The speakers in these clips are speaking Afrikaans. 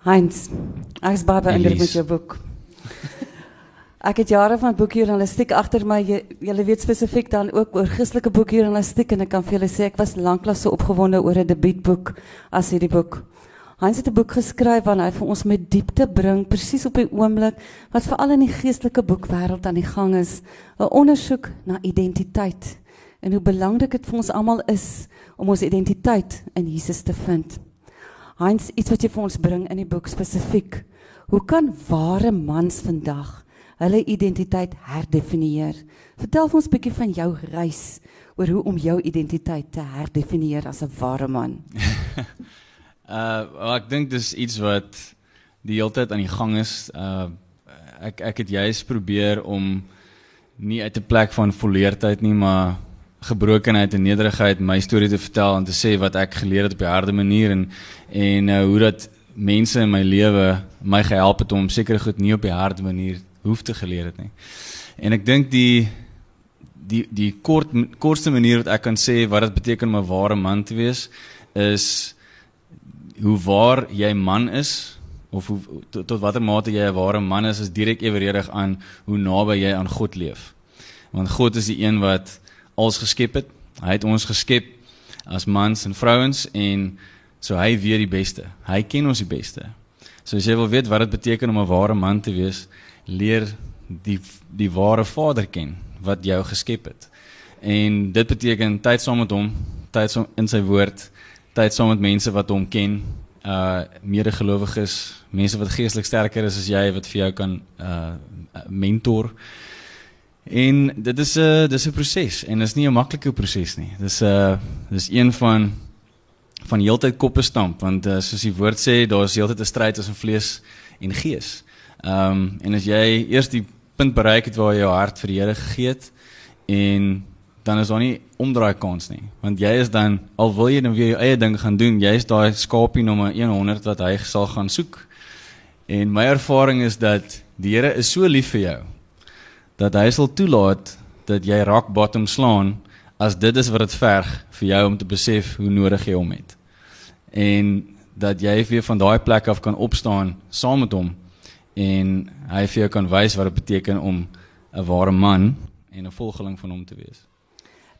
Heinz, ek is baie beïndruk met jou boek. Ek het jare van boekjournalistiek agter my. Julle weet spesifiek dan ook oor Christelike boekjournalistiek en ek kan vir julle sê ek was lanklaas so opgewonde oor 'n debuutboek as hierdie boek. Heinz het 'n boek geskryf waarin hy vir ons met diepte bring presies op die oomblik wat veral in die geestelike boekwêreld aan die gang is, 'n ondersoek na identiteit en hoe belangrik dit vir ons almal is om ons identiteit in Jesus te vind. Heinz, iets wat jy vir ons bring in die boek spesifiek. Hoe kan ware mans vandag hulle identiteit herdefinieer? Vertel ons 'n bietjie van jou reis oor hoe om jou identiteit te herdefinieer as 'n ware man. uh well, ek dink dis iets wat die hele tyd aan die gang is. Uh ek ek het juist probeer om nie uit 'n plek van volleerdheid nie, maar gebrokenheid en nederigheid my storie te vertel en te sê wat ek geleer het op 'n harde manier en en uh, hoe dat mense in my lewe my gehelp het om sekere goed nie op 'n harde manier hoef te geleer het nie. En ek dink die die die kort kortste manier wat ek kan sê wat dit beteken om 'n ware man te wees is hoe waar jy man is of hoe tot, tot watter mate jy 'n ware man is is direk eweredig aan hoe naby jy aan God leef. Want God is die een wat alles geskep het. Hy het ons geskep as mans en vrouens en so hy weet die beste. Hy ken ons die beste. So as jy wil weet wat dit beteken om 'n ware man te wees, leer die die ware Vader ken wat jou geskep het. En dit beteken tyd saam met hom, tyd saam in sy woord, tyd saam met mense wat hom ken, uh medegelowiges, mense wat geestelik sterker is as jy wat vir jou kan uh mentor. En dit is 'n uh, dis 'n proses en dit is nie 'n maklike proses nie. Dis 'n uh, dis een van van heeltyd koppe stamp want uh, soos die woord sê, daar is heeltyd 'n stryd tussen vlees en gees. Ehm um, en as jy eers die punt bereik het waar jy jou hart vir die Here gegee het en dan is daar nie omdraai kans nie want jy is dan al wil jy nou weer jou eie ding gaan doen jy is daai skapie nommer 100 wat hy sal gaan soek en my ervaring is dat die Here is so lief vir jou dat hy sal toelaat dat jy rock bottom slaan as dit is wat dit verg vir jou om te besef hoe nodig jy hom het. En dat jy weer van daai plek af kan opstaan saam met hom en hy vir jou kan wys wat dit beteken om 'n ware man en 'n volgeling van hom te wees.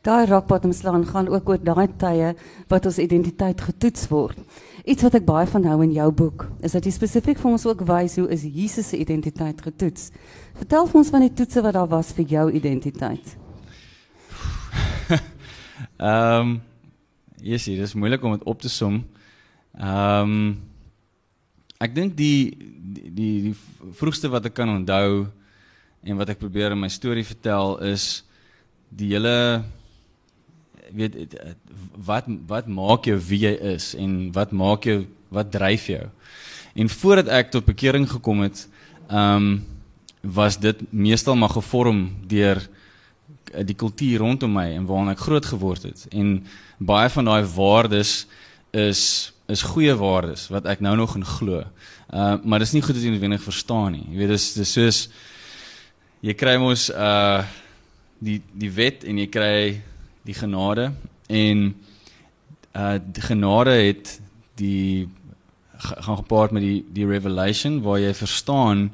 Daai rock bottom slaan gaan ook oor daai tye wat ons identiteit getoets word. Iets wat ek baie van hou in jou boek, is dat jy spesifiek vir ons ook wys hoe is Jesus se identiteit getoets. Vertel vir ons van die toetse wat daar was vir jou identiteit. Ehm, um, yes, dit is moeilik om dit op te som. Ehm, um, ek dink die die die, die vroegste wat ek kan onthou en wat ek probeer in my storie vertel is die hele weet wat wat maak jou wie jy is en wat maak jou wat dryf jou. En voordat ek tot bekering gekom het, ehm um, was dit meestal maar gevorm deur die kultuur rondom my en waarin ek groot geword het. En baie van daai waardes is is goeie waardes wat ek nou nog in glo. Uh maar dis nie goed as jy noodwendig verstaan nie. Jy weet dis dis soos jy kry mos uh die die wet en jy kry die genade en uh die genade het die gaan gepaard met die die revelation waar jy verstaan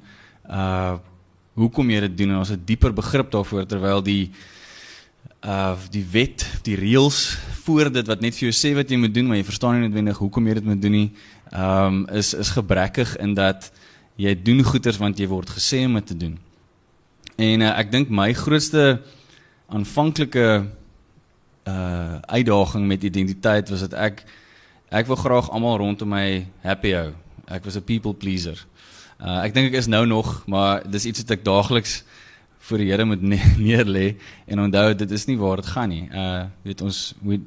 uh hoekom jy dit doen en ons het dieper begrip daarvoor terwyl die uh die wet, die reëls voor dit wat net vir jou sê wat jy moet doen, maar jy verstaan nie noodwendig hoekom jy dit moet doen nie, um is is gebrekkig in dat jy doen goeders want jy word gesê om dit te doen. En uh, ek dink my grootste aanvanklike uh uitdaging met identiteit was dat ek ek wil graag almal rondom my happy hou. Ek was 'n people pleaser. Uh ek dink ek is nou nog, maar dis iets wat ek daagliks voor die Here moet ne neer lê en onthou dit is nie waar dit gaan nie. Uh weet ons we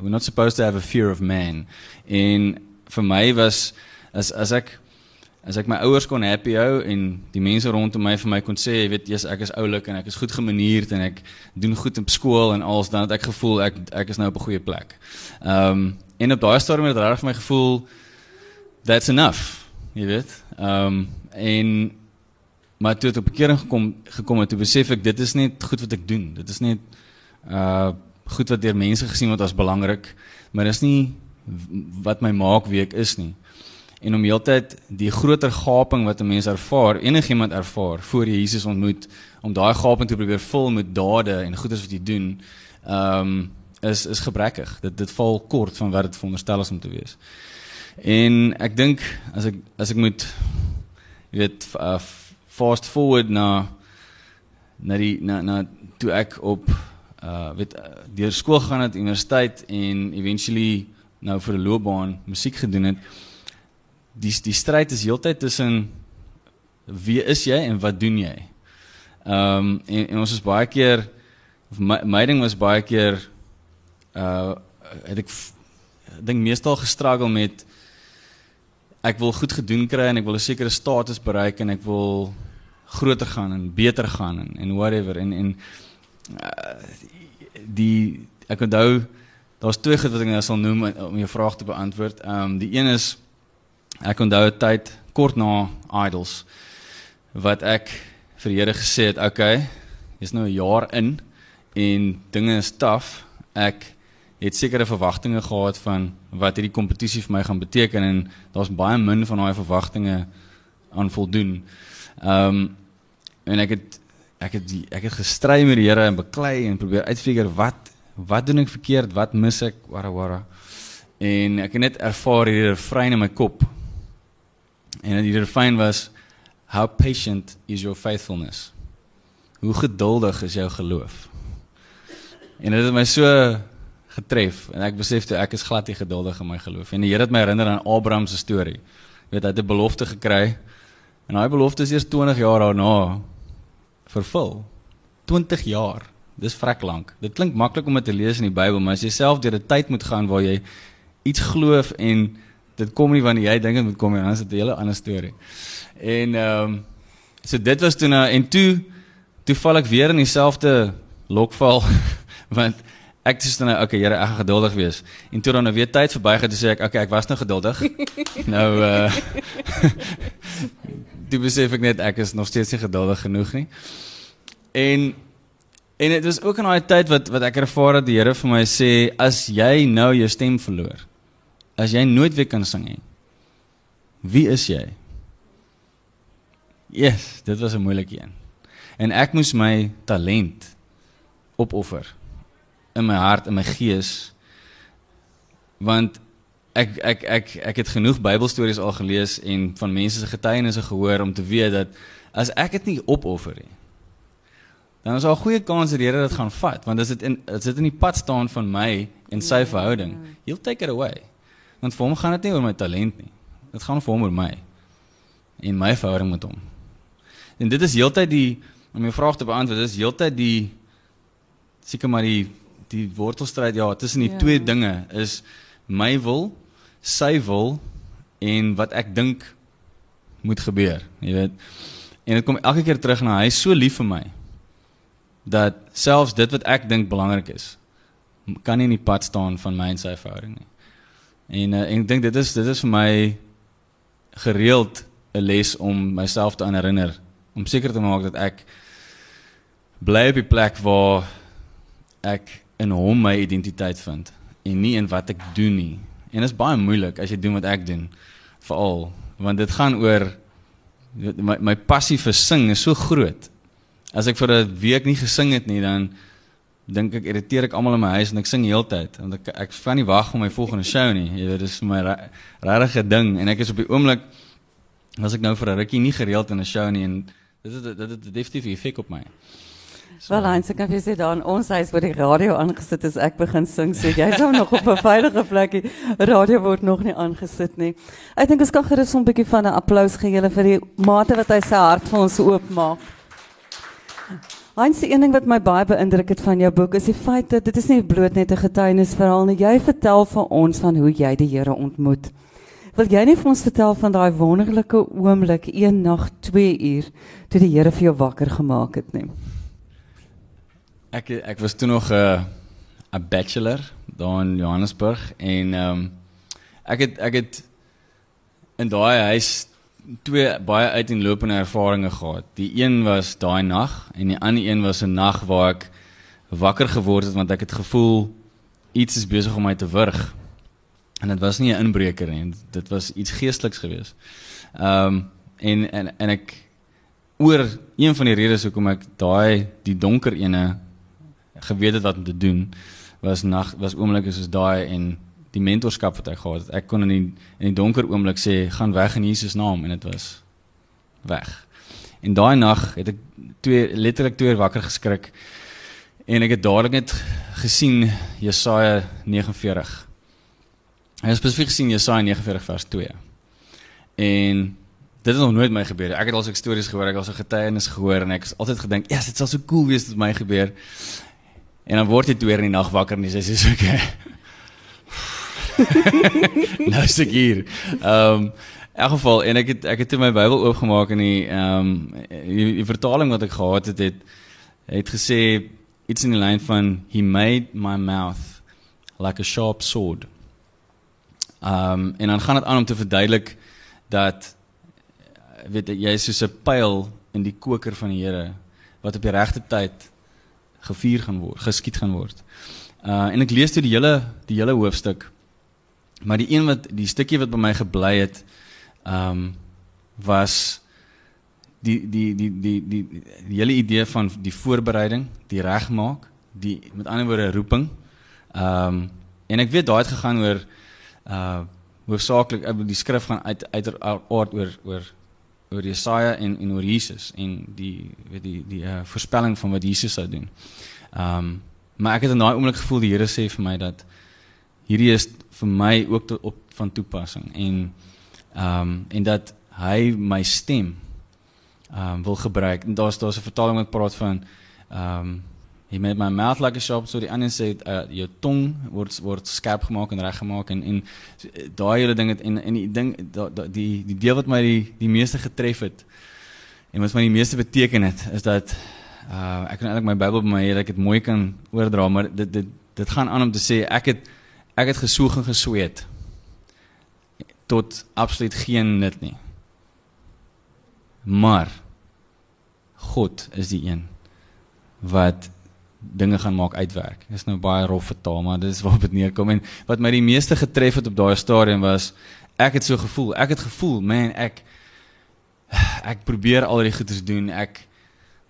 we're not supposed to have a fear of man. En vir my was as as ek as ek my ouers kon happy hou en die mense rondom my vir my kon sê, jy weet, jy's ek is oulik en ek is goed gemanierd en ek doen goed op skool en alles dan het ek gevoel ek ek is nou op 'n goeie plek. Ehm um, en op daai stadium het reg vir my gevoel that's enough, jy weet. Ehm um, en maar toe het op 'n keer gekom gekom het toe besef ek dit is net goed wat ek doen. Dit is net uh goed wat deur mense gesien word as belangrik, maar dis nie wat my maak wie ek is nie. En om heeltyd die groter gaping wat 'n mens ervaar, enigiemand ervaar voor jy Jesus ontmoet, om daai gaping te probeer vul met dade en goeders wat jy doen, ehm um, is is gebrekkig. Dit dit val kort van wat dit veronderstel is om te wees. En ek dink as ek as ek moet jy weet uh, fast forward na na die na na toe ek op uh weet uh, deur skool gegaan het, universiteit en eventually nou vir 'n loopbaan musiek gedoen het. Die die stryd is heeltyd tussen wie is jy en wat doen jy? Ehm um, en, en ons is baie keer my, my ding was baie keer uh het ek dink meestal gestruggle met ek wil goed gedoen kry en ek wil 'n sekere status bereik en ek wil groter gaan en beter gaan en, en whatever en en uh, die ek onthou daar's twee goed wat ek nou sal noem om jou vraag te beantwoord. Ehm um, die een is ek onthou 'n tyd kort na Idols wat ek vir die Here gesê het, "Oké, okay, jy's nou 'n jaar in en dinge is taaf. Ek het sekere verwagtinge gehad van wat hierdie kompetisie vir my gaan beteken en daar's baie min van daai verwagtinge aan voldoen. Ehm um, en ek het ek het die, ek het gestry met die Here en beklei en probeer uitfigure wat wat doen ek verkeerd? Wat mis ek? Wara wara. En ek het net ervaar hierdie refrein in my kop. En die refrein was how patient is your faithfulness? Hoe geduldig is jou geloof? En dit het my so getref en ek besef toe ek is glad nie geduldig in my geloof en die Here het my herinner aan Abraham se storie. Jy weet hy het 'n belofte gekry en daai belofte is eers 20 jaar daarna vervul. 20 jaar. Dis vrek lank. Dit klink maklik om dit te lees in die Bybel, maar as jy self deur 'n tyd moet gaan waar jy iets glo en dit kom nie wanneer jy dink dit moet kom nie, dan is dit 'n hele ander storie. En ehm um, so dit was toe nou en toe toe val ek weer in dieselfde lokval want ek sê dan nou okay Here ek gaan geduldig wees. En toe dan nou weer tyd verby gaan toe sê ek okay ek was nou geduldig. Nou uh toe besef ek net ek is nog steeds nie geduldig genoeg nie. En en dit was ook in daai tyd wat wat ek ervaar dat die Here vir my sê as jy nou jou stem verloor as jy nooit weer kan sing nie wie is jy Yes, dit was 'n moeilike een. En ek moes my talent opoffer in my hart en my gees want ek ek ek ek het genoeg Bybelstories al gelees en van mense se getuienisse gehoor om te weet dat as ek dit nie opoffer nie dan is daar 'n goeie kans dat die Here dit gaan vat want as dit in as dit in die pad staan van my en sy ja, verhouding ja. he'll take it away want vir hom gaan dit nie oor my talent nie dit gaan vir hom oor my en my verhouding met hom en dit is heeltyd die om jou vraag te beantwoord dis heeltyd die seker maar die die wortelstryd ja tussen die ja. twee dinge is my wil, sy wil en wat ek dink moet gebeur, jy weet. En dit kom elke keer terug na hy is so lief vir my dat selfs dit wat ek dink belangrik is kan nie in die pad staan van my en sy verhouding nie. En uh, en ek dink dit is dit is vir my gereeld 'n les om myself te herinner om seker te maak dat ek bly op die plek waar ek in hom my identiteit vind en nie in wat ek doen nie. En dit is baie moeilik as jy doen wat ek doen veral want dit gaan oor my my passie vir sing is so groot. As ek vir 'n week nie gesing het nie dan dink ek irriteer ek almal in my huis en ek sing heeltyd want ek ek kan nie wag vir my volgende show nie. Jy weet dis vir my regte ding en ek is op die oomblik as ek nou vir 'n rukkie nie gereeld in 'n show nie en dit het dit het definitief effek op my. Wel eens ek kan vir sê dan ons huis word die radio aangesit as ek begin sing sê jy is nog op 'n veilige plekkie radio word nog nie aangesit nie. Ek dink ons kan gerus 'n bietjie van 'n applous gee julle vir die mate wat hy sy hart vir ons oopmaak. Eens die een ding wat my baie beïndruk het van jou boek is die feit dat dit is nie bloot net 'n getuienisverhaal nie. Jy vertel vir ons van hoe jy die Here ontmoet. Wil jy nie vir ons vertel van daai wonderlike oomblik een nag 2 uur toe die Here vir jou wakker gemaak het nie? Ek ek was toe nog 'n uh, 'n bachelor daar in Johannesburg en ehm um, ek het ek het in daai huis twee baie uiteenlopende ervarings gehad. Die een was daai nag en die ander een was 'n nag waar ek wakker geword het want ek het gevoel iets is besig om my te wurg. En dit was nie 'n inbreker nie, dit was iets geesteliks geweest. Ehm um, en en en ek oor een van die redes hoekom ek daai die donker ene geweet het wat om te doen was nag was oomblikke soos daai en die mentorskap wat ek gehad het. Ek kon in die in die donker oomblik sê gaan weg in Jesus naam en dit was weg. En daai nag het ek twee letterlik twee wakker geskrik en ek het dadelik net gesien Jesaja 49. Hy het spesifiek gesien Jesaja 49 vers 2. En dit het nog nooit my gebeur nie. Ek het al so stories gehoor, ek het al so getuienis gehoor en ek het altyd gedink, "Ja, yes, dit sal so cool wees dit my gebeur." En dan word jy toe in die nag wakker en jy sê, "Dis okay." nou is ek hier. Ehm um, in elk geval en ek het ek het toe my Bybel oopgemaak en die ehm um, die, die vertaling wat ek gehad het het het gesê iets in die lyn van he made my mouth like a sharp sword. Ehm um, en dan gaan dit aan om te verduidelik dat weet jy is soos 'n pyl in die koker van die Here wat op die regte tyd gevuur gaan word, geskiet gaan word. Uh en ek lees toe die hele die hele hoofstuk. Maar die een wat die stukkie wat by my gebly het, ehm um, was die die die die die die, die hele idee van die voorbereiding, die regmaak, die met ander woorde roeping. Ehm um, en ek weet daai het gegaan oor uh hoofsaaklik die skrif gaan uit uit aard oor oor oor Jesaja en en oor Jesus en die weet die die uh, voorspelling van wat Jesus sou doen. Ehm um, maar ek het in daai oomblik gevoel die Here sê vir my dat hierdie is vir my ook to, op van toepassing en ehm um, en dat hy my stem ehm um, wil gebruik. En daar's daar's 'n vertaling wat praat van ehm um, He made my mouth like a sharp sword. Die ander sê uh, jou tong word word skerp gemaak en reggemaak en en daai hele ding het en en die ding da, da, die die deel wat my die die meeste getref het en wat my die meeste beteken het is dat uh, ek kan eintlik my Bybel by my hê dat ek dit mooi kan oordra, maar dit dit dit gaan aan om te sê ek het ek het gesoeg en gesweet tot absoluut geen nut nie. Maar God is die een wat dinge gaan maak uitwerk. Dis nou baie rof vertaal, maar dis waarop dit neerkom en wat my die meeste getref het op daai stadium was ek het so gevoel, ek het gevoel, man, ek ek probeer al die goeders doen. Ek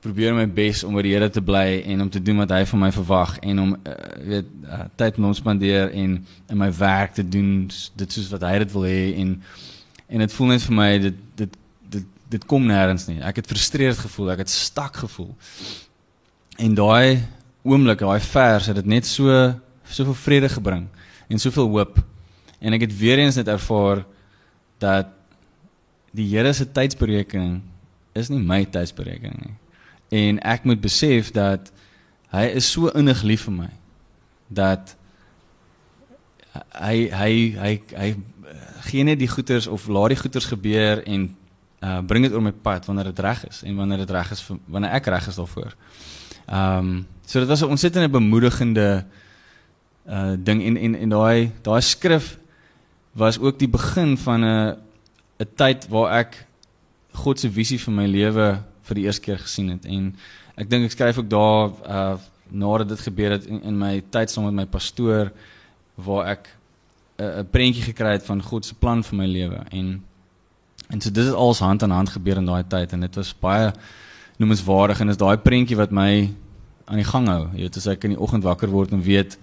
probeer my bes om by die Here te bly en om te doen wat hy van my verwag en om uh, weet uh, tyd met hom spandeer en in my werk te doen dit soos wat hy dit wil hê en en dit voel net vir my dit dit dit dit kom nêrens nie. Ek het frustreerd gevoel, ek het stak gevoel. En daai oomblik, daai vers het dit net so soveel vrede gebring en soveel hoop. En ek het weer eens net ervaar dat die Here se tydsberekening is nie my tydsberekening nie. En ek moet besef dat hy is so innig lief vir my dat hy hy hy hy gee net die goeters of laat die goeters gebeur en uh bring dit oor my pad wanneer dit reg is en wanneer dit reg is vir, wanneer ek reg is daarvoor. Ehm um, So dit was 'n ontsettend bemoedigende uh ding en en en daai daai skrif was ook die begin van 'n 'n tyd waar ek God se visie vir my lewe vir die eerste keer gesien het en ek dink ek skryf ook daar uh nadat dit gebeur het in, in my tyd saam met my pastoor waar ek 'n 'n prentjie gekry het van God se plan vir my lewe en en so dit het alles hand aan hand gebeur in daai tyd en dit was baie noemenswaardig en is daai prentjie wat my aan die gang hou. Jy weet as ek in die oggend wakker word en weet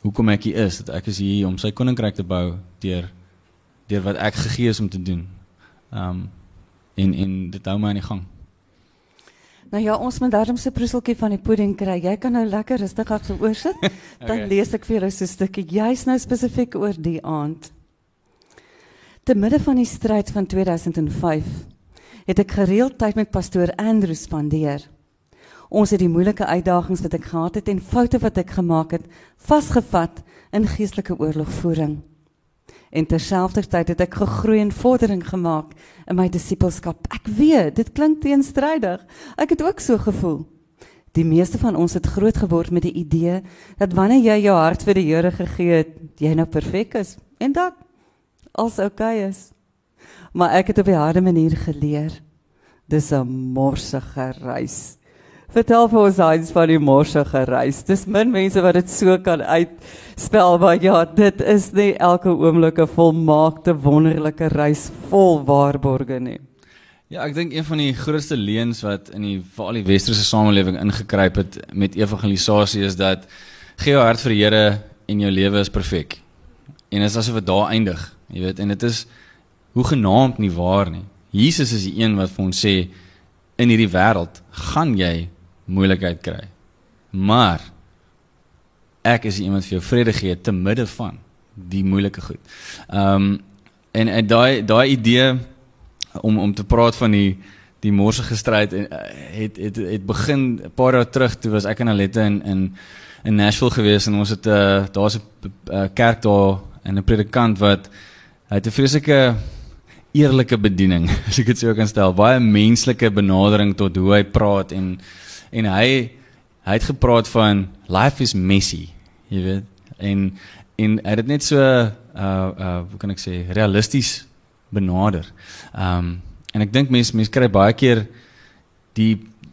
hoekom ek hier is, dat ek is hier om sy koninkryk te bou deur deur wat ek gegee is om te doen. Um en en dit hou my aan die gang. Nou ja, ons moet daarom se proeseltjie van die pudding kry. Jy kan nou lekker rustig af so oorsit. Dan okay. lees ek vir julle so 'n stukkie juis nou spesifiek oor die aand. Te midde van die stryd van 2005 het ek gereeld tyd met pastoor Andrew spandeer. Ons het die moeilike uitdagings wat ek gehad het en foute wat ek gemaak het, vasgevat in geestelike oorlogvoering. En terselfdertyd het ek gegroei en vordering gemaak in my disippelskap. Ek weet, dit klink teenstrydig. Ek het ook so gevoel. Die meeste van ons het groot geword met die idee dat wanneer jy jou hart vir die Here gegee het, jy nou perfek is en dat alles oukei okay is. Maar ek het op 'n harde manier geleer. Dis 'n morsige reis Vertel vir ons Heinz van die morsige reis. Dis min mense wat dit so kan uitspel, maar ja, dit is nie elke oomblik 'n volmaakte wonderlike reis vol waarborge nie. Ja, ek dink een van die grootste leuns wat in die veral die westerse samelewing ingekruip het met evangelisasie is dat gee jou hart vir die Here en jou lewe is perfek. En dit is asof dit daar eindig, jy weet, en dit is hoe genaamd nie waar nie. Jesus is die een wat vir ons sê in hierdie wêreld gaan jy moeilikheid kry. Maar ek is iemand vir jou vrede gee te midde van die moeilike goed. Ehm um, en en daai daai idee om om te praat van die die morsige stryd en uh, het het het begin 'n paar jaar terug toe was ek en Alette in in in Nashville gewees en ons het 'n uh, daar's 'n uh, kerk daar en 'n predikant wat hy het 'n vreeslike eerlike bediening as ek dit sou kan stel baie menslike benadering tot hoe hy praat en en hy hy het gepraat van life is messy, jy weet. En en hy het dit net so uh uh hoe kan ek sê realisties benader. Um en ek dink mense mense kry baie keer die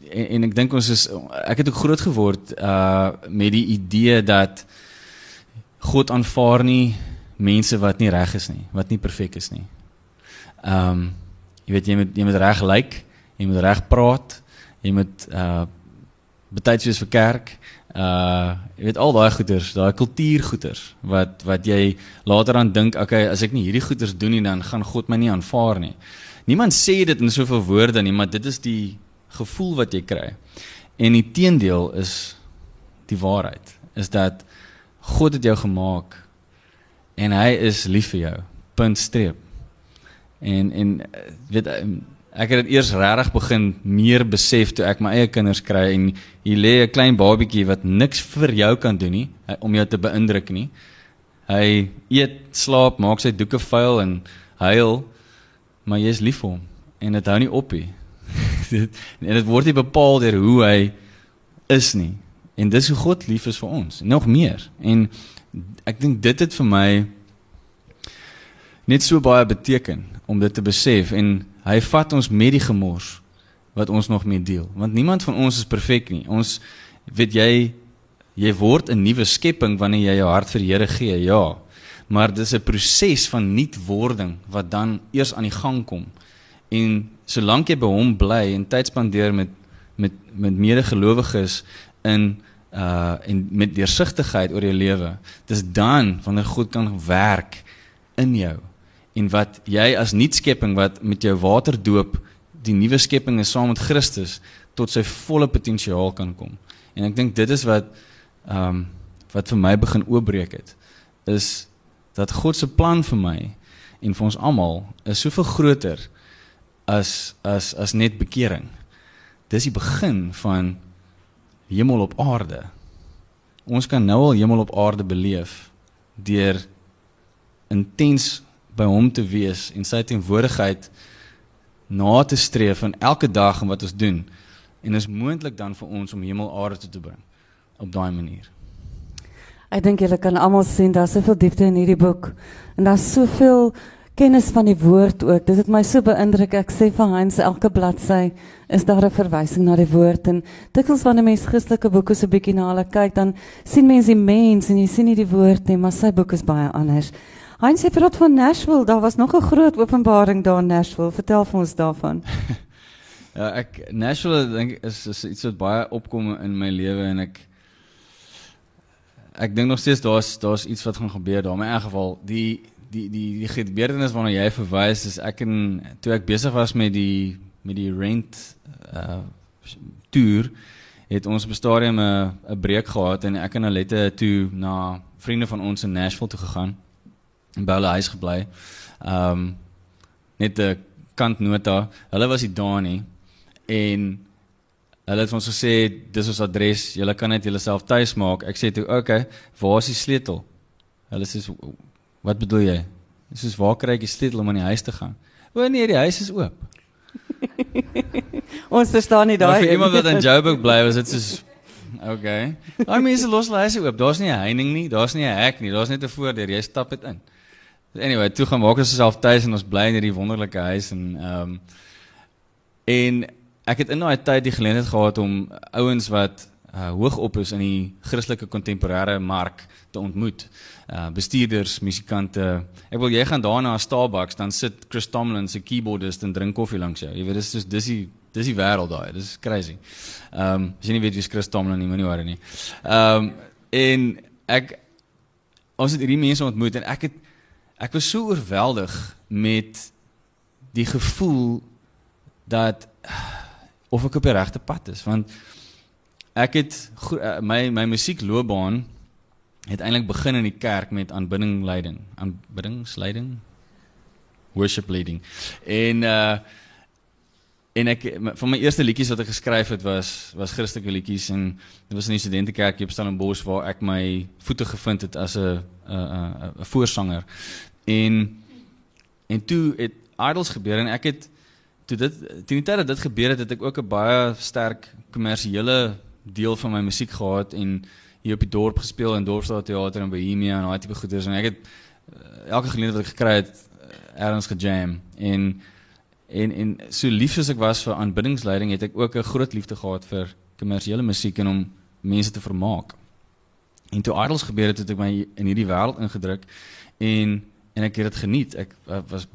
en, en ek dink ons is ek het ook groot geword uh met die idee dat God aanvaar nie mense wat nie reg is nie, wat nie perfek is nie. Um jy weet jy moet jy moet reg lyk, like, jy moet reg praat, jy moet uh betyds wees vir kerk. Uh jy weet al daai goeders, daai kultuurgoeders wat wat jy later aan dink, okay, as ek nie hierdie goeders doen nie dan gaan God my nie aanvaar nie. Niemand sê dit in soveel woorde nie, maar dit is die gevoel wat jy kry. En die teendeel is die waarheid, is dat God het jou gemaak en hy is lief vir jou. Punt streep. En en weet ek het dit eers regtig begin meer besef toe ek my eie kinders kry en hier lê 'n klein babietjie wat niks vir jou kan doen nie om jou te beïndruk nie. Hy eet, slaap, maak sy doeke vuil en huil, maar jy is lief vir hom en dit hou nie op nie. en dit word nie bepaal deur hoe hy is nie. En dis hoe God lief is vir ons, nog meer. En ek dink dit het vir my net so baie beteken om dit te besef en Hy vat ons met die gemors wat ons nog mee deel. Want niemand van ons is perfek nie. Ons weet jy jy word 'n nuwe skepping wanneer jy jou hart vir die Here gee. Ja. Maar dis 'n proses van nuutwording wat dan eers aan die gang kom. En solank jy by hom bly en tyd spandeer met met met medegelowiges in uh en met deursigtigheid oor jou lewe, dis dan wanneer God kan werk in jou en wat jy as nuutskepping wat met jou water doop die nuwe skepping is saam met Christus tot sy volle potensiaal kan kom. En ek dink dit is wat ehm um, wat vir my begin oopbreek het is dat God se plan vir my en vir ons almal is soveel groter as as as net bekering. Dis die begin van hemel op aarde. Ons kan nou al hemel op aarde beleef deur intens by hom te wees en sy teenwoordigheid na te streef in elke dag en wat ons doen. En is moontlik dan vir ons om hemel aarde toe te bring op daai manier. Ek dink julle kan almal sien daar's soveel diepte in hierdie boek en daar's soveel kennis van die woord ook. Dit het my so beïndruk. Ek sê van Hans elke bladsy is daar 'n verwysing na die woord en dikwels wanneer mense Christelike boeke so bietjie na hulle kyk, dan sien mense die mens en jy sien nie die woord nie, maar sy boek is baie anders. Heinz het vertel van Nashville, daar was nog 'n groot openbaring daar in Nashville. Vertel vir ons daarvan. ja, ek Nashville dink is is iets wat baie opkom in my lewe en ek ek dink nog steeds daar's daar's iets wat gaan gebeur daar. In 'n geval, die die die die gebeurtenis waarna jy verwys is ek en toe ek besig was met die met die rent uh tour het ons op 'n stadium 'n 'n breek gehad en ek en Alette toe na vriende van ons in Nashville toe gegaan in Boule huis gebly. Ehm um, net 'n kantnota. Hulle was nie daar nie en hulle het ons gesê dis ons adres. Julle kan net julleself tuis maak. Ek sê toe, "Oké, okay, waar is die sleutel?" Hulle sê, "Wat bedoel jy?" Dis soos waar kry ek die sleutel om aan die huis te gaan? O nee, die huis is oop. ons verstaan nie daai. Vir iemand wat in Joburg bly, was dit soos Okay. Daai mense los hulle huise oop. Daar's nie 'n heining nie, daar's nie 'n hek nie, daar's net 'n voordeur. Jy stap dit in. Anyway, toe gaan maak ons osself tuis en ons bly in hierdie wonderlike huis en ehm um, en ek het in daai tyd die geleentheid gehad om ouens wat uh, hoog op is in die Christelike kontemporêre mark te ontmoet. Uh bestuurders, musikante. Ek wil jy gaan daarna na Starbucks dan sit Chris Tomlin se keyboardist en drink koffie langs jou. Jy weet dis dis dis die dis die wêreld daai. Dis crazy. Ehm um, as jy nie weet wie Chris Tomlin nie, moenie worry nie. Ehm um, en ek ons het hierdie mense ontmoet en ek het ek was so oorweldig met die gevoel dat of ek op die regte pad is want ek het eh, my my musiekloopbaan het eintlik begin in die kerk met aanbidding leiding. Aanbiddingsleiding worship leading. En uh en ek van my eerste liedjies wat ek geskryf het was was Christelike liedjies en dit was in die studentekerk hier op Stellenbosch waar ek my voete gevind het as 'n 'n 'n voorsanger. En en toe het idols gebeur en ek het toe dit toe die tyd dat dit gebeur het, het ek ook 'n baie sterk kommersiële deel van my musiek gehad en hier op die dorp gespeel in Dorpsstraat teater en Bohemia en daai tipe goeders en ek het uh, elke geleentheid wat ek gekry het uh, ergens gejam. En en en so lief soos ek was vir aanbiddingsleiding het ek ook 'n groot liefde gehad vir kommersiële musiek en om mense te vermaak. En toe idols gebeur het, het ek my in hierdie wêreld ingedruk en en ek het dit geniet. Ek was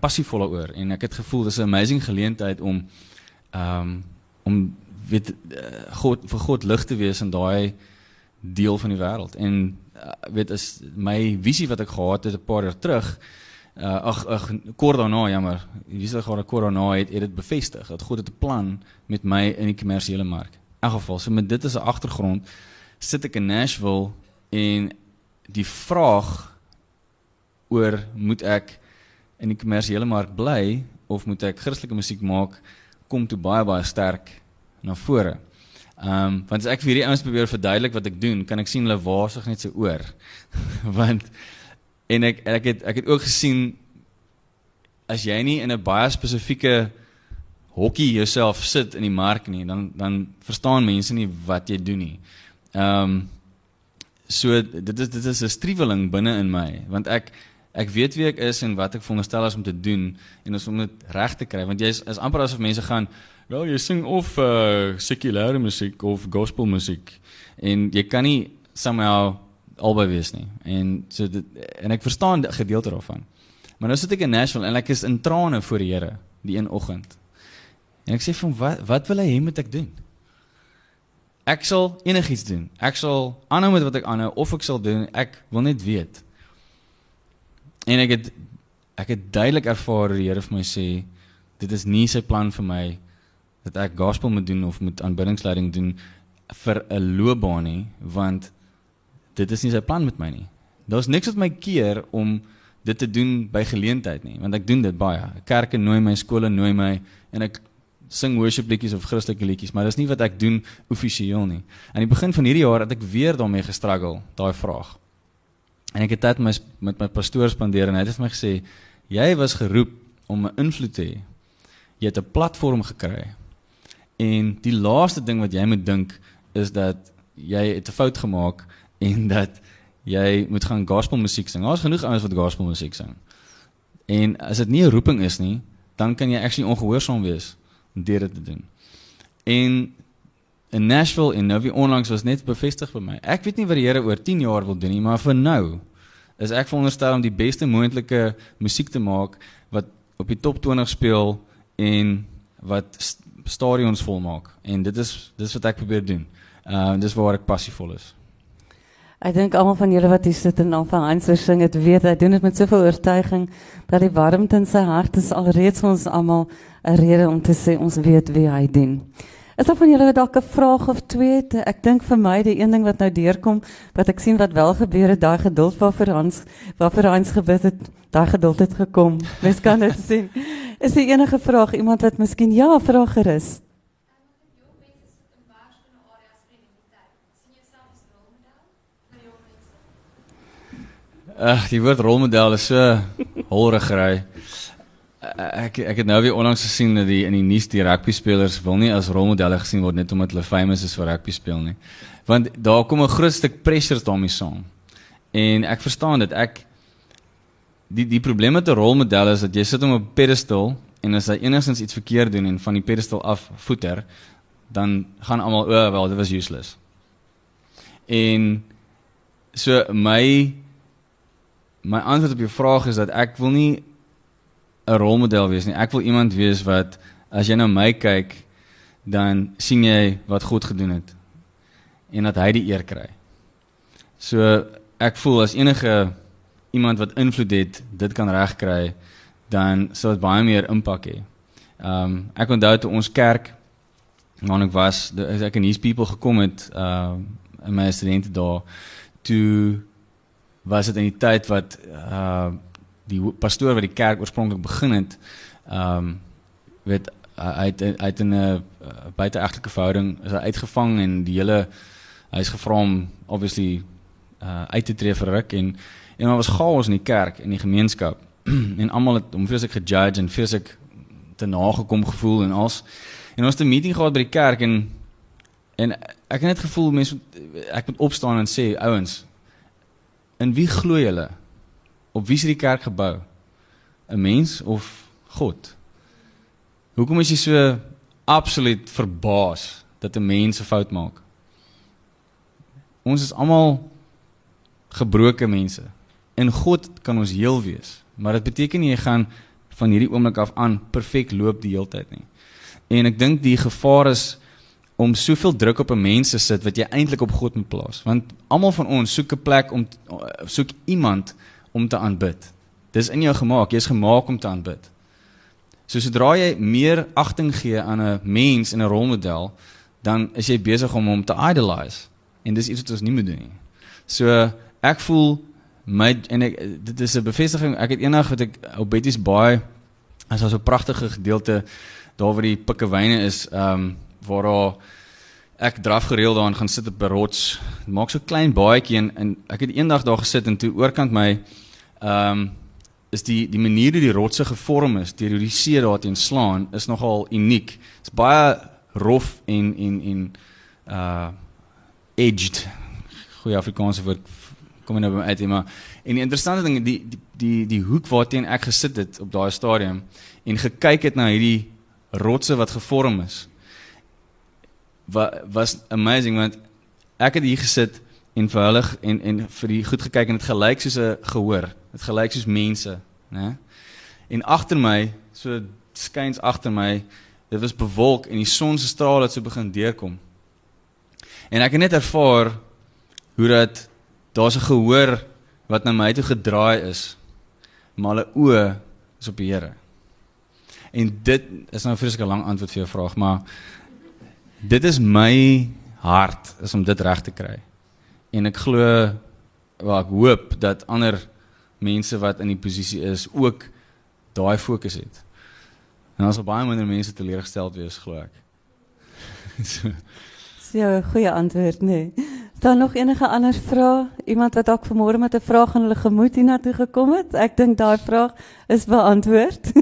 passief daaroor en ek het gevoel dis 'n amazing geleentheid om ehm um, om weet uh, God vir God lig te wees in daai deel van die wêreld. En uh, weet is my visie wat ek gehad het 'n paar jaar terug uh, ag ag kort daarna jammer. Sê gou kort daarna het, het dit bevestig dat God het 'n plan met my in die kommersiële mark. In geval so met dit as 'n agtergrond sit ek in Nashville en die vraag oor moet ek in die kommersiële mark bly of moet ek Christelike musiek maak kom toe baie baie sterk na vore. Ehm um, want as ek vir hierdie ouens probeer verduidelik wat ek doen, kan ek sien hulle waasig net so oor. want en ek ek het ek het ook gesien as jy nie in 'n baie spesifieke hokkie jouself sit in die mark nie, dan dan verstaan mense nie wat jy doen nie. Ehm um, so dit is dit is 'n striweling binne in my want ek ek weet wie ek is en wat ek veronderstel is om te doen en ons om dit reg te kry want jy is, is amper asof mense gaan wel jy sing of uh sekulêre musiek of gospel musiek en jy kan nie somehow albei wees nie. En so dit en ek verstaan gedeelte daarvan. Maar nou sit ek in Nashville en ek is in trane voor die Here die een oggend. En ek sê van wat wat wil hy hê moet ek doen? Ek sal enigiets doen. Ek sal aanhou met wat ek aanhou of ek sal doen. Ek wil net weet. En ek het ek het duidelik ervaar die Here vir my sê dit is nie sy plan vir my dat ek gospel moet doen of moet aanbiddingsleiding doen vir 'n loopbaan nie want dit is nie sy plan met my nie. Daar's niks wat my keer om dit te doen by geleentheid nie want ek doen dit baie. Kerke nooi my, skole nooi my en ek sing worship liedjies of Christelike liedjies, maar dis nie wat ek doen offisieel nie. Aan die begin van hierdie jaar het ek weer daarmee gestruggle, daai vraag. En ek het tyd met my met my pastoor spandeer en hy het vir my gesê jy was geroep om 'n invloed te hê. Jy het 'n platform gekry. En die laaste ding wat jy moet dink is dat jy het 'n fout gemaak en dat jy moet gaan gospel musiek sing. Daar's genoeg ouens wat gospel musiek sing. En as dit nie 'n roeping is nie, dan kan jy actually ongehoorsaam wees om dit te doen. En in Nashville en nou wie onlangs was net bevestig vir my. Ek weet nie wat die Here oor 10 jaar wil doen nie, maar vir nou is ek veronderstel om die beste moontlike musiek te maak wat op die top 20 speel en wat st stadions volmaak. En dit is dis wat ek probeer doen. Uh dis waar ek passievol is. Ek dink almal van julle wat hier sit en dan van Hans sing het weet hy doen dit met soveel oortuiging dat die warmte in sy hart is alreeds ons almal 'n rede om te sê ons weet wie hy dien. Is daar van julle wat dalk 'n vraag of twee het? Ek dink vir my die een ding wat nou deurkom, wat ek sien wat wel gebeur het, daai geduld waarvoor Hans waarvoor Hans gebid het, daai geduld het gekom. Mens kan dit sien. Is daar enige vraag iemand wat miskien ja, vra gerus? Ag, die woord rolmodel is so holrigery. Eh, ek ek het nou weer onlangs gesien dat die in die nuus die rugby spelers wil nie as rolmodelle gesien word net omdat hulle famous is vir rugby speel nie. Want daar kom 'n groot stuk pressure daarmee saam. En ek verstaan dit. Ek die die probleem met 'n rolmodel is dat jy sit op 'n pedestal en as hy enigstens iets verkeerd doen en van die pedestal af voeter, dan gaan almal o, oh, wel, dit was useless. En so my my antwoord op jou vraag is dat ek wil nie 'n rolmodel wees nie. Ek wil iemand wees wat as jy na my kyk, dan sien jy wat God gedoen het en dat hy die eer kry. So ek voel as enige iemand wat invloed het, dit kan regkry, dan sal dit baie meer impak hê. Ehm um, ek onthou toe ons kerk wanneer ek was, as ek in His People gekom het, ehm uh, in my studente daar, toe was dit in die tyd wat uh die pastoor wat die kerk oorspronklik begin het, ehm um, weet het uit 'n buiteegtelike verhouding is hy uitgevang en die hele hy's gevra om obviously uh uit te tree vir ruk en en daar was chaos in die kerk en die gemeenskap. En almal het hom vreeslik gejudge en vreeslik te nagekom gevoel en als. En ons het 'n meeting gehad by die kerk en en ek het net gevoel mense ek moet opstaan en sê ouens in wie glo julle? Op wie is die kerk gebou? 'n mens of God? Hoekom is jy so absoluut verbaas dat 'n mens 'n fout maak? Ons is almal gebroke mense. In God kan ons heel wees maar dit beteken nie jy gaan van hierdie oomblik af aan perfek loop die hele tyd nie. En ek dink die gevaar is om soveel druk op 'n mens te sit wat jy eintlik op God moet plaas. Want almal van ons soek 'n plek om soek iemand om te aanbid. Dis in jou gemaak, jy's gemaak om te aanbid. So sodra jy meer agting gee aan 'n mens en 'n rolmodel, dan is jy besig om hom te idolize. En dis iets wat ons nie moet doen nie. So ek voel my en ek dit is 'n bevestiging. Ek het eendag wat ek op Betty's Baai as so 'n pragtige gedeelte daar waar die pikkewyne is, ehm um, waar daar ek draf gereeld daarin gaan sit op 'n rots. Maak so klein baadjie en, en ek het eendag daar gesit en toe oorkant my ehm um, is die die manier hoe die rotse gevorm is deur hoe die see daarteen slaan is nogal uniek. Dit's baie rof en en en uh edged. Goeie Afrikaanse woord kom nou by my uit maar en die interessante ding die die die die hoek waarteen ek gesit het op daai stadium en gekyk het na hierdie rotse wat gevorm is wat was amazing want ek het hier gesit en vir hulle en en vir die goed gekyk en dit gelyk soos 'n gehoor dit gelyk soos mense né en agter my so skuins agter my dit was bewolk en die son se strale het so begin deurkom en ek het net ervaar hoe dat daar's 'n gehoor wat na my toe gedraai is. Maar hulle oë is op die Here. En dit is nou 'n vreeslike lang antwoord vir jou vraag, maar dit is my hart is om dit reg te kry. En ek glo waar ek hoop dat ander mense wat in die posisie is ook daai fokus het. En ons sal baie minder mense teleurgesteld wees, glo ek. so. Dis 'n goeie antwoord, nee. Dan nog enige ander vrae? Iemand wat dalk vanmôre met 'n vraag in hulle gemoed hiernatoe gekom het? Ek dink daai vraag is beantwoord.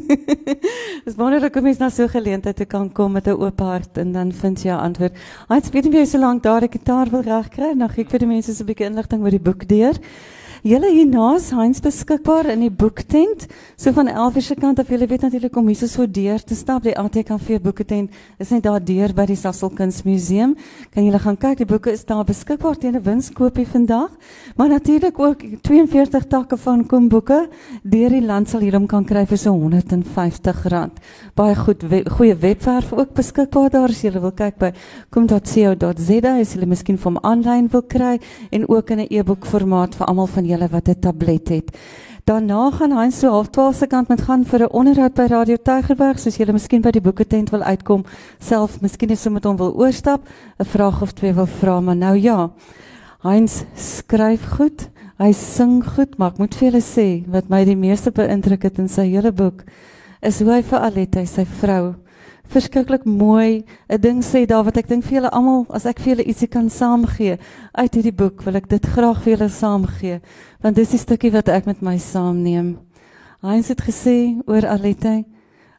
Dis wonderlik om mens na so 'n geleentheid te kan kom met 'n oop hart en dan vind jy 'n antwoord. Hy het weet nie wie so lank daar die gitaar wil regkry. Nou gee ek vir die mense so 'n bietjie inligting oor die boek deur. Julle hiernaas Heinz beskikbaar in die boektent. So van 11 se kant af, julle weet natuurlik om hier so deur te stap. Die ATKV boeketent is net daar deur by die Sasol Kunsmuseum. Kan julle gaan kyk, die boeke is daar beskikbaar teen 'n winskoopie vandag. Maar natuurlik ook 42 takke van kom boeke deur die land sal hierom kan kry vir so R150. Baie goed we, goeie webwerf ook beskikbaar daar as julle wil kyk by kom.co.za as julle miskien van aanlyn wil kry en ook in 'n e-boek formaat vir almal van julle wat 'n tablet het. Daarna gaan hy so half 12 se kant met gaan vir 'n onderhoud by Radio Tygerberg, soos julle miskien by die boeketent wil uitkom, self miskien is so met hom wil oorstap, 'n vraag of twee wil vra, maar nou ja. Heinz skryf goed, hy sing goed, maar ek moet vir julle sê wat my die meeste beïndruk het in sy hele boek is hoe hy vir Aletta, sy vrou, verskriklik mooi 'n ding sê daar wat ek dink vir julle almal as ek vir julle ietsie kan saamgee uit hierdie boek wil ek dit graag vir julle saamgee want dis die stukkie wat ek met my saamneem. Hy het gesê oor Alette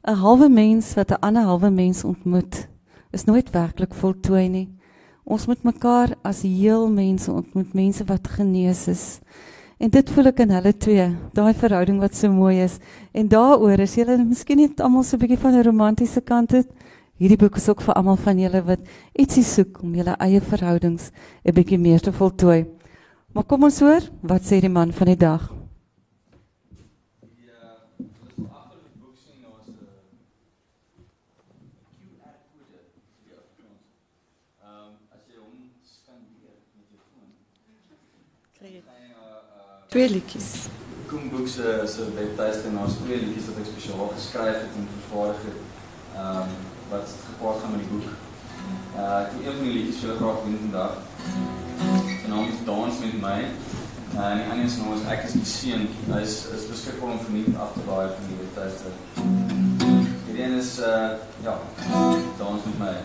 'n halwe mens wat 'n ander halwe mens ontmoet is nooit werklik voltooi nie. Ons moet mekaar as heel mense ontmoet, mense wat genees is. En dit voel ek in hulle twee, daai verhouding wat so mooi is. En daaroor is julle miskien net almal so 'n bietjie van 'n romantiese kant het. Hierdie boek is ook vir almal van julle wat ietsie soek om julle eie verhoudings 'n bietjie meer te voltooi. Maar kom ons hoor, wat sê die man van die dag? Twee liedjies. Koen Boek se se webtuiste en daar's twee liedjies wat ek spesiaal geskryf het en vervaardig het. Ehm um, wat gepaard gaan met die boek. Uh ek wil een van die liedjies vir julle graag doen vandag. Sy naam is Dans met my. Uh, en die ander se naam is Ek is die seun. Hy is is beskikbaar om verniet af te laai van die webtuiste. Hierdie een is uh ja, Dans met my.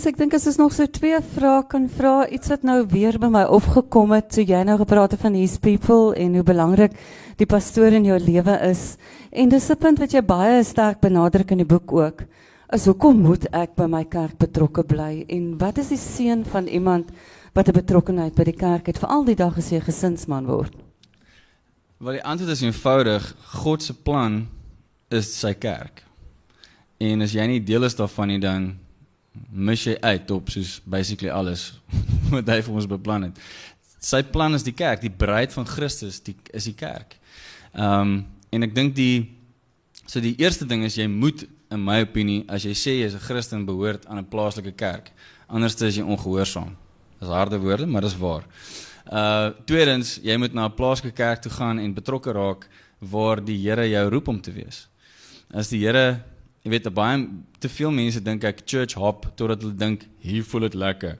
Heinz, ek dink as ons nog so twee vrae kan vra, iets wat nou weer by my opgekom het toe jy nou gepraat het van these people en hoe belangrik die pastoor in jou lewe is. En dis 'n punt wat jy baie sterk benadruk in die boek ook. is hoekom moet ek by my kerk betrokke bly en wat is die seën van iemand wat 'n betrokkenheid by die kerk het veral die dag as jy gesinsman word? Wel die antwoord is eenvoudig, God se plan is sy kerk. En as jy nie deel is daarvan nie dan mis jy uit op soos basically alles wat hy vir ons beplan het. Sy plan is die kerk, die bruid van Christus, die is die kerk. Ehm um, en ek dink die so die eerste ding is jy moet in my opinie as jy sê jy is 'n Christen behoort aan 'n plaaslike kerk. Anders is jy ongehoorsaam. Dis harde woorde, maar dis waar. Uh tweedens, jy moet na 'n plaaslike kerk toe gaan en betrokke raak waar die Here jou roep om te wees. As die Here, jy weet, baie te veel mense dink ek church hop totdat hulle dink hier voel dit lekker.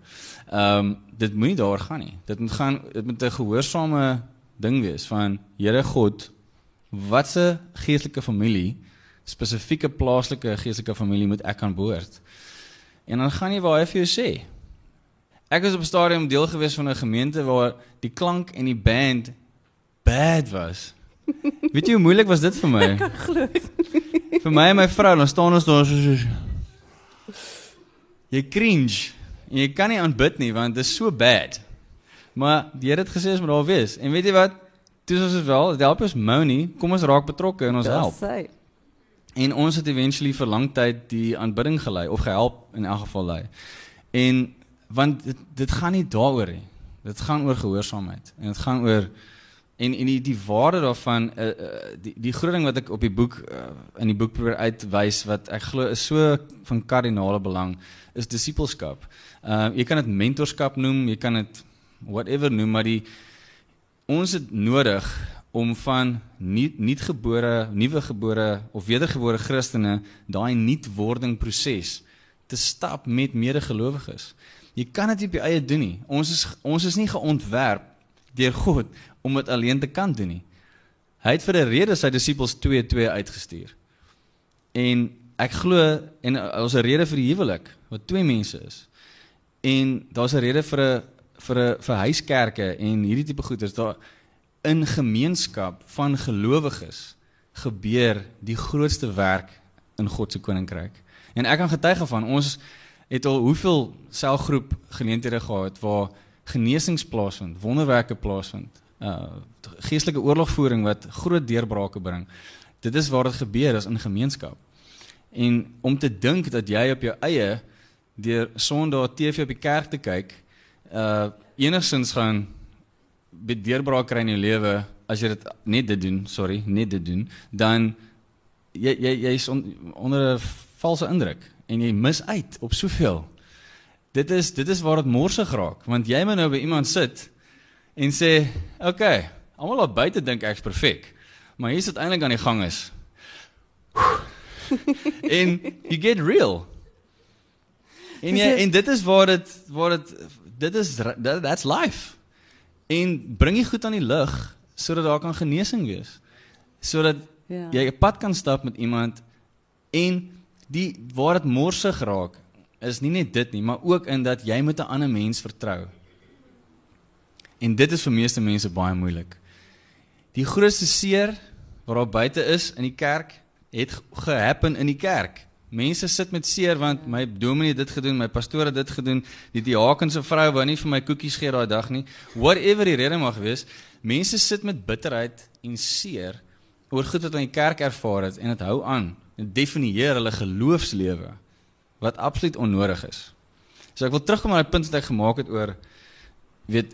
Ehm um, dit moenie daar gaan nie. Dit moet gaan dit moet 'n gehoorsame ding wees van Here God, watse geestelike familie spesifieke plaaslike geestelike familie moet ek aan behoort. En dan gaan jy waar hy vir jou sê. Ek was op 'n stadium deel gewees van 'n gemeente waar die klank en die band bad was. Weet jy hoe moeilik was dit vir my? Ek glo. vir my en my vrou, dan staan ons daar so so. Jy cringe. En jy kan nie aanbid nie want dit is so bad. Maar die Here het gesê ons moet daar wees. En weet jy wat? Toe ons is wel, dit help ons mou nie. Kom ons raak betrokke en ons Dis help. sy. En ons het eventually vir lang tyd die aanbidding gelei of gehelp in elk geval lei. En want dit dit gaan nie daaroor nie. Dit gaan oor gehoorsaamheid en dit gaan oor en en die die waarde daarvan uh, die die groot ding wat ek op die boek uh, in die boek probeer uitwys wat ek glo is so van kardinale belang is disippelskap. Uh jy kan dit mentorskap noem, jy kan dit whatever noem, maar die ons het nodig om van nie nuutgebore, nuwe gebore of wedergebore Christene daai nuutwording proses te stap met medegelowiges. Jy kan dit nie op jou eie doen nie. Ons is ons is nie geontwerp deur God om dit alleen te kan doen nie. Hy het vir 'n rede sy disippels 2-2 uitgestuur. En ek glo en ons 'n rede vir die huwelik wat twee mense is. En daar's 'n rede vir 'n vir 'n vir huiskerke en hierdie tipe goeders. Daar in gemeenskap van gelowiges gebeur die grootste werk in God se koninkryk. En ek kan getuig van ons het al hoeveel selgroep geleenthede gehad waar genesings plaasvind, wonderwerke plaasvind, uh geestelike oorlogvoering wat groot deurbrake bring. Dit is waar dit gebeur is in gemeenskap. En om te dink dat jy op jou eie deur Sondag TV op die kerk te kyk, uh enigsins gaan deurbraak kry in jou lewe as jy dit net dit doen, sorry, net dit doen, dan jy jy jy's on, onder 'n valse indruk en jy mis uit op soveel. Dit is dit is waar dit morsig raak, want jy moet nou by iemand sit en sê, "Oké, okay, almal daar buite dink ek's perfek, maar hier sit eintlik aan die gang is." en you get real. En jy, en dit is waar dit waar dit dit is that, that's life. En bring jy goed aan die lig sodat daar kan genesing wees. Sodat Ja. jy 'n pad kan stap met iemand en die waar dit morsig raak is nie net dit nie, maar ook in dat jy met 'n ander mens vertrou. En dit is vir meeste mense baie moeilik. Die grootste seer wat daar buite is in die kerk het ge- gehappen in die kerk. Mense sit met seer want my dominee het dit gedoen, my pastoor het dit gedoen, die diaken se vrou wou nie vir my koekies gee daai dag nie. Whatever die rede mag wees, mense sit met bitterheid en seer oor goed wat in die kerk ervaar het en dit hou aan en definieer hulle geloofslewe wat absoluut onnodig is. So ek wil terugkom na die punt wat ek gemaak het oor weet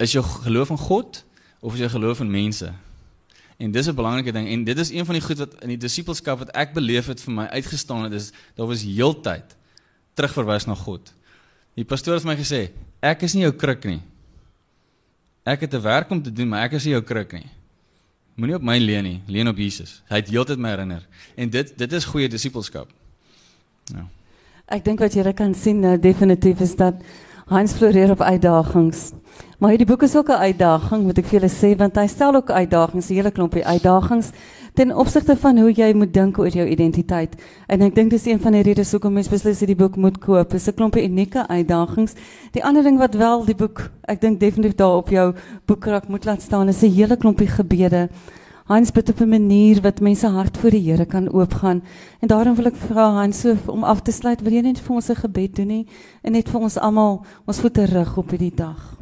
is jou geloof in God of is jou geloof in mense? En dis 'n belangrike ding en dit is een van die goed wat in die disippelskap wat ek beleef het vir my uitgestaan het is daar was heeltyd terugverwys na God. Die pastoor het vir my gesê, ek is nie jou kruk nie. Ek het 'n werk om te doen, maar ek is nie jou kruk nie. Moenie op my leun nie, leun op Jesus. Hy het heeltyd my herinner. En dit dit is goeie disippelskap. Ja. Ek dink wat jy kan sien nou definitief is dat Hans floreer op uitdagings. Maar hierdie boek is ook 'n uitdaging, moet ek vir julle sê, want hy stel ook uitdagings, 'n hele klompie uitdagings ten opsigte van hoe jy moet dink oor jou identiteit. En ek dink dis een van die redes hoekom mense beslis hierdie boek moet koop. Dis 'n klompie unieke uitdagings. Die ander ding wat wel die boek, ek dink definitief daar op jou boekrak moet laat staan, is 'n hele klompie gebede. Hans bid op 'n manier wat mense hart voor die Here kan oopgaan. En daarom wil ek vra Hans so om af te sluit, wil jy net vir ons 'n gebed doen nie en net vir ons almal ons voete rig op hierdie dag.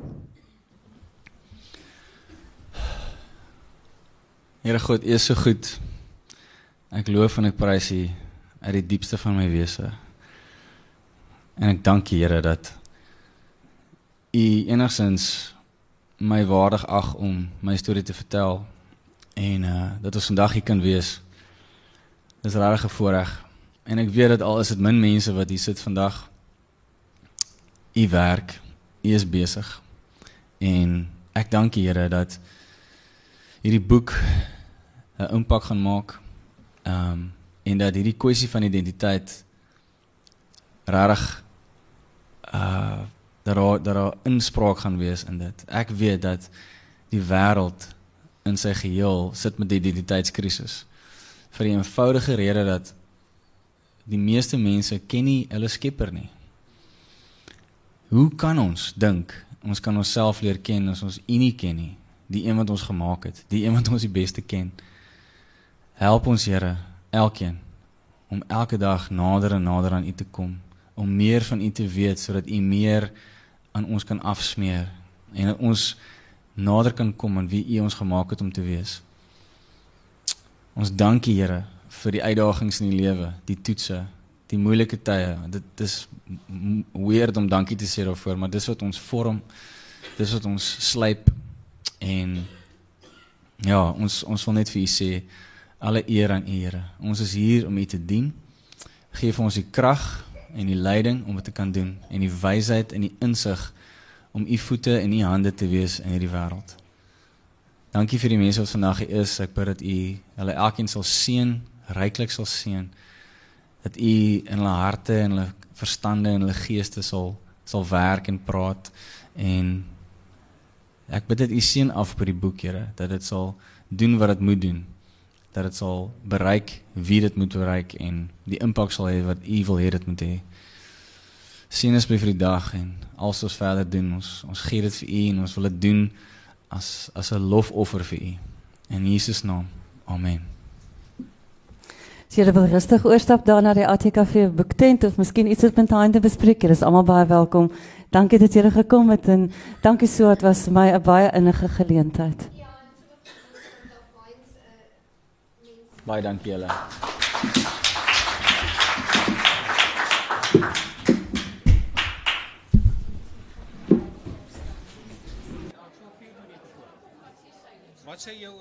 Here God, U is so goed. Ek loof en ek prys U uit die diepste van my wese. En ek dank U Here dat U enigsins my waardig ag om my storie te vertel en uh dat ons vandag hier kan wees. Dis regtig 'n voorreg. En ek weet dat al is dit min mense wat hier sit vandag. U werk, U is besig. En ek dank U Here dat hierdie boek 'n impak gaan maak. Ehm um, en dat hierdie kwessie van identiteit regtig uh dat daar dat daar inspraak gaan wees in dit. Ek weet dat die wêreld in sy geheel sit met die identiteitskrisis. Vir die eenvoudige rede dat die meeste mense ken nie hulle Skepper nie. Hoe kan ons dink ons kan onsself leer ken as ons U nie ken nie? Die een wat ons gemaak het, die een wat ons die beste ken. Help ons Here, elkeen om elke dag nader en nader aan U te kom, om meer van U te weet sodat U meer aan ons kan afsmeer en dat ons nader kan kom aan wie U ons gemaak het om te wees. Ons dankie Here vir die uitdagings in die lewe, die toetse, die moeilike tye. Dit is weird om dankie te sê daarvoor, maar dis wat ons vorm. Dis wat ons slyp en ja, ons ons wil net vir U sê alle eer aan U Here. Ons is hier om U te dien. Geef ons die krag en die leiding om dit te kan doen en die wysheid en die insig om u voete en u hande te wees in hierdie wêreld. Dankie vir die mense wat vandag hier is. Ek bid dat u hulle elkeen sal seën, ryklik sal seën. Dat u in hulle harte en hulle verstande en hulle geeste sal sal werk en praat en ek bid dat u seën af op hierdie boek, Here, dat dit sal doen wat dit moet doen. Dat dit sal bereik wie dit moet bereik en die impak sal hê wat u wil hê dit moet hê sien ons vir die dag en als ons verder doen ons ons gee dit vir u en ons wil dit doen as as 'n lofoffer vir u in Jesus naam amen Sy het wel rustig oorstap daar na die ATKV boektent of miskien iets wat met haar te bespreek. Julle is almal baie welkom. Dankie dat julle gekom het en dankie so dit was vir my 'n baie innige geleentheid. Baie dankie julle. Wat sê jou